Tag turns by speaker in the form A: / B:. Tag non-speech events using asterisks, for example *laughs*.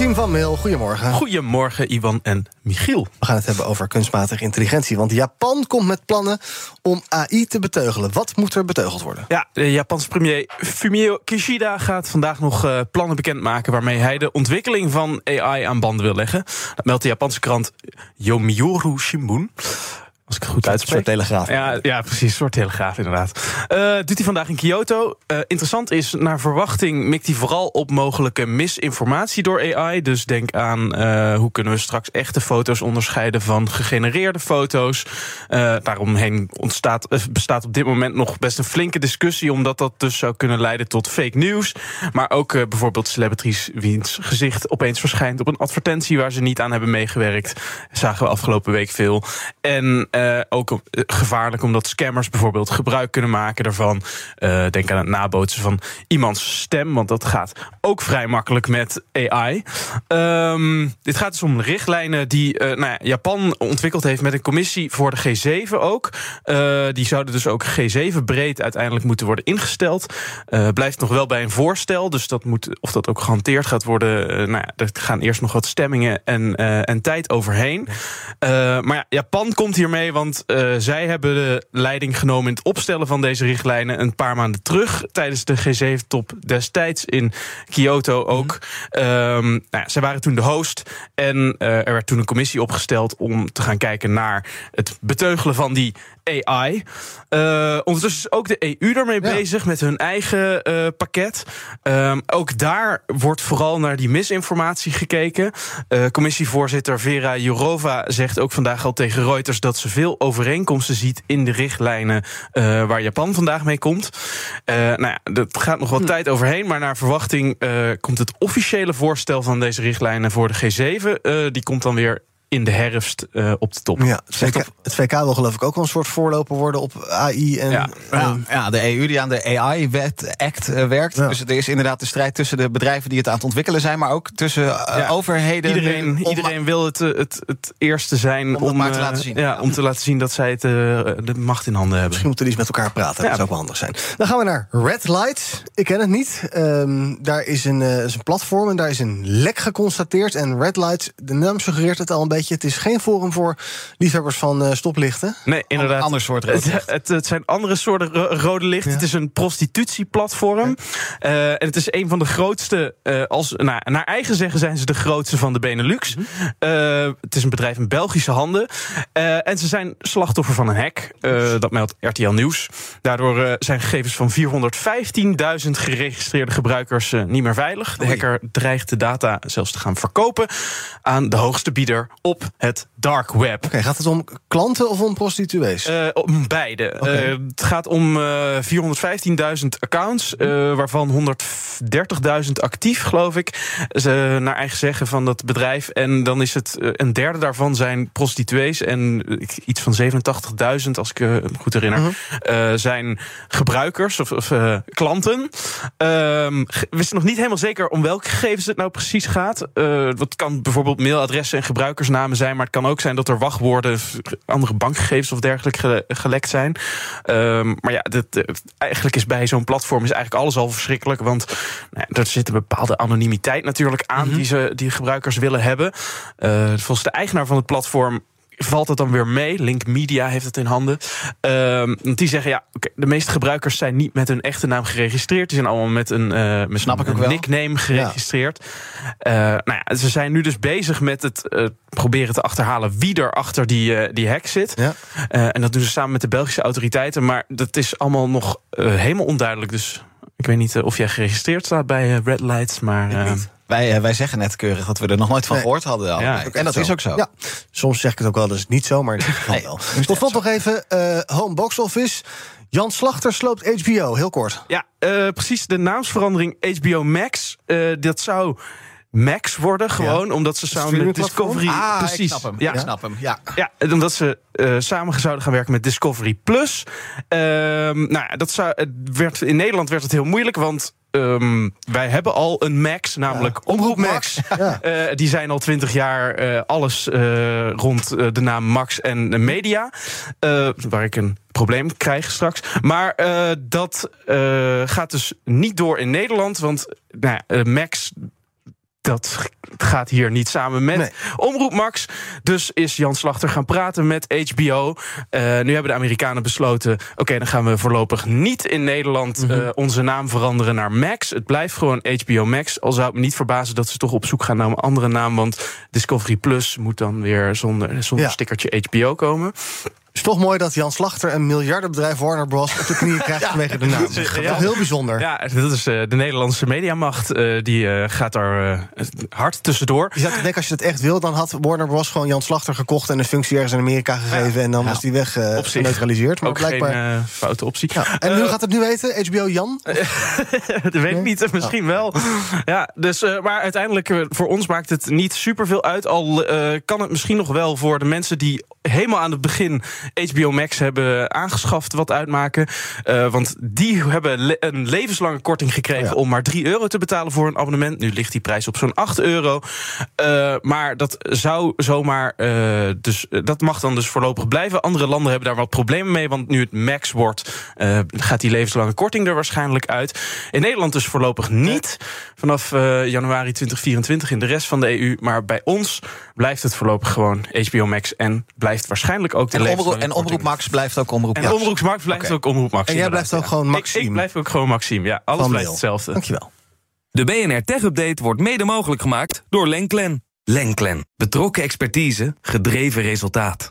A: Maxime van Meel, goedemorgen.
B: Goedemorgen, Ivan en Michiel.
A: We gaan het hebben over kunstmatige intelligentie. Want Japan komt met plannen om AI te beteugelen. Wat moet er beteugeld worden?
B: Ja, de Japanse premier Fumio Kishida gaat vandaag nog uh, plannen bekendmaken... waarmee hij de ontwikkeling van AI aan banden wil leggen. Dat meldt de Japanse krant Yomiuri Shimbun. Als ik het goed uitspreek.
A: Een soort telegraaf.
B: Ja, ja, precies. Een soort telegraaf, inderdaad. Uh, doet hij vandaag in Kyoto. Uh, interessant is, naar verwachting mikt hij vooral op mogelijke misinformatie door AI. Dus denk aan uh, hoe kunnen we straks echte foto's onderscheiden van gegenereerde foto's. daaromheen ontstaat, bestaat op dit moment nog best een flinke discussie, omdat dat dus zou kunnen leiden tot fake news. Maar ook bijvoorbeeld celebrities wiens gezicht opeens verschijnt op een advertentie waar ze niet aan hebben meegewerkt. Zagen we afgelopen week veel. En uh, ook uh, gevaarlijk omdat scammers bijvoorbeeld gebruik kunnen maken daarvan. Uh, denk aan het nabootsen van iemands stem, want dat gaat ook vrij makkelijk met AI. Um, dit gaat dus om richtlijnen die nou ja, Japan ontwikkeld heeft met een commissie voor de G7 ook. die zouden dus ook G7 breed uiteindelijk moeten worden ingesteld. blijft nog wel bij een voorstel, dus dat moet, of dat ook gehanteerd gaat worden. nou ja, er gaan eerst nog wat stemmingen en, en tijd overheen. maar ja, Japan komt hiermee want uh, zij hebben de leiding genomen in het opstellen van deze richtlijnen een paar maanden terug tijdens de G7-top destijds in Kyoto ook. Mm -hmm. um, nou ja, zij waren toen de host en uh, er werd toen een commissie opgesteld om te gaan kijken naar het beteugelen van die AI. Uh, ondertussen is ook de EU daarmee ja. bezig met hun eigen uh, pakket. Um, ook daar wordt vooral naar die misinformatie gekeken. Uh, commissievoorzitter Vera Jourova zegt ook vandaag al tegen Reuters dat ze veel overeenkomsten ziet in de richtlijnen waar Japan vandaag mee komt. nou ja, dat gaat nog wat hm. tijd overheen, maar naar verwachting komt het officiële voorstel van deze richtlijnen voor de G7. die komt dan weer in de herfst uh, op de top.
A: Ja, het, VK, het VK wil geloof ik ook wel een soort voorloper worden op AI. En,
C: ja, ja, ja de EU die aan de AI-wet Act uh, werkt. Ja. Dus er is inderdaad de strijd tussen de bedrijven die het aan het ontwikkelen zijn, maar ook tussen uh, ja. overheden.
B: Iedereen, iedereen wil het, het, het eerste zijn
C: om, om maar te laten zien.
B: Ja, om te laten zien dat zij het, de macht in handen hebben.
A: Misschien moeten die eens met elkaar praten. Dat zou ook wel handig zijn. Dan gaan we naar Red Light. Ik ken het niet. Um, daar is een, is een platform en daar is een lek geconstateerd. En Red Light, de naam suggereert het al een beetje. Het is geen forum voor liefhebbers van uh, stoplichten.
B: Nee, inderdaad.
C: Ander soort rode
B: het, het, het, zijn andere soorten rode licht. Ja. Het is een prostitutieplatform. Ja. Uh, en het is een van de grootste. Uh, als, nou, naar eigen zeggen zijn ze de grootste van de Benelux. Mm -hmm. het is een bedrijf in Belgische handen. en ze zijn slachtoffer van een hack. dat meldt RTL Nieuws. Daardoor zijn gegevens van 415.000 geregistreerde gebruikers niet meer veilig. De hacker dreigt de data zelfs te gaan verkopen aan de hoogste bieder op het dark web.
A: Oké, okay, gaat het om klanten of om prostituees?
B: Uh, om beide. Okay. Uh, het gaat om uh, 415.000 accounts, uh, waarvan 130.000 actief, geloof ik. naar eigen zeggen van dat bedrijf. En dan is het een derde daarvan zijn prostituees. En iets van 87.000, als ik me goed herinner, -huh. Mhm. zijn gebruikers of, of klanten. Ehm, we wisten nog niet helemaal zeker om welke gegevens het nou precies gaat. wat kan bijvoorbeeld mailadressen en zijn, maar het kan ook zijn dat er wachtwoorden, andere bankgegevens of dergelijke gelekt zijn. Um, maar ja, dit, eigenlijk is bij zo'n platform is eigenlijk alles al verschrikkelijk, want nou er zit een bepaalde anonimiteit natuurlijk aan mm -hmm. die, ze, die gebruikers willen hebben. Uh, volgens de eigenaar van het platform valt het dan weer mee. Link Media heeft het in handen. Um, die zeggen, ja, okay, de meeste gebruikers zijn niet met hun echte naam geregistreerd. Die zijn allemaal met een, uh, met
C: Snap
B: een,
C: een
B: nickname geregistreerd. Ja. Uh, nou ja, ze zijn nu dus bezig met het uh, proberen te achterhalen wie er achter die, die hack zit. Ja. en dat doen ze samen met de Belgische autoriteiten. Maar dat is allemaal nog helemaal onduidelijk. Dus ik weet niet of jij geregistreerd staat bij Red Lights, maar...
C: Wij, wij zeggen net keurig dat we er nog nooit van nee. gehoord hadden. Ja, en dat
A: zo.
C: is ook zo.
A: Ja. Soms zeg ik het ook wel, dat is niet zo, maar dat nee. wel. *laughs* Tot slot nog even uh, Home Box Office. Jan Slachter sloopt HBO, heel kort.
B: Ja, uh, precies. De naamsverandering HBO Max, uh, dat zou Max worden. Gewoon omdat ze samen met Discovery.
C: Ah, precies. Ik snap hem. Ja, ik snap hem. Ja.
B: ja, omdat ze uh, samen zouden gaan werken met Discovery Plus. Uh, nou ja, dat zou, werd, in Nederland werd het heel moeilijk, want Um, wij hebben al een Max, namelijk ja, Omroep Max. Ja. Uh, die zijn al twintig jaar uh, alles uh, rond de naam Max en media. waar ik een probleem krijg straks. Maar dat gaat dus niet door in Nederland. Want nou ja, Max dat gaat hier niet samen met Omroep Max. Dus is Jan Slachter gaan praten met HBO. Uh, nu hebben de Amerikanen besloten... oké, dan gaan we voorlopig niet in Nederland uh, onze naam veranderen naar Max. Het blijft gewoon HBO Max. Al zou het me niet verbazen dat ze toch op zoek gaan naar een andere naam... want Discovery Plus moet dan weer zonder, zonder ja. stickertje HBO komen
A: is toch mooi dat Jan Slachter een miljardenbedrijf Warner Bros. op de knieën *laughs* krijgt ja. vanwege de naam. Dat is ja. heel bijzonder.
B: Ja, dat is uh, de Nederlandse mediamacht. Uh, die uh, gaat daar hard tussendoor.
A: Je zou denken, als je dat echt wil, dan had Warner Bros. gewoon Jan Slachter gekocht en een functie ergens in Amerika gegeven. En dan was die weg geneutraliseerd.
B: Maar Ook blijkbaar. Geen foute optie.
A: En hoe gaat het nu weten? HBO Jan? *laughs*
B: dat weet ik niet. Misschien wel. Ja, dus, maar uiteindelijk, voor ons maakt het niet superveel uit. Al kan het misschien nog wel voor de mensen die helemaal aan het begin HBO Max hebben aangeschaft wat uitmaken. Uh, want die hebben le een levenslange korting gekregen om maar 3 euro te betalen voor een abonnement. Nu ligt die prijs op zo'n 8 euro. Uh, maar dat zou zomaar. Uh, dus dat mag dan dus voorlopig blijven. Andere landen hebben daar wat problemen mee. Want nu het max wordt, gaat die levenslange korting er waarschijnlijk uit. In Nederland dus voorlopig niet. Vanaf januari 2024 in de rest van de EU. Maar bij ons blijft het voorlopig gewoon HBO Max. En blijft waarschijnlijk ook de levenslange
C: en Omroep Max blijft ook Omroep
B: Max. En Omroep Max blijft okay. ook Omroep Max.
A: En jij blijft ook gewoon Maxime?
B: Ik, ik, blijf ook gewoon Maxime, ja. Alles blijft hetzelfde.
A: Dankjewel.
D: De BNR Tech Update wordt mede mogelijk gemaakt door Lenklen. Lenklen. Betrokken expertise, gedreven resultaat.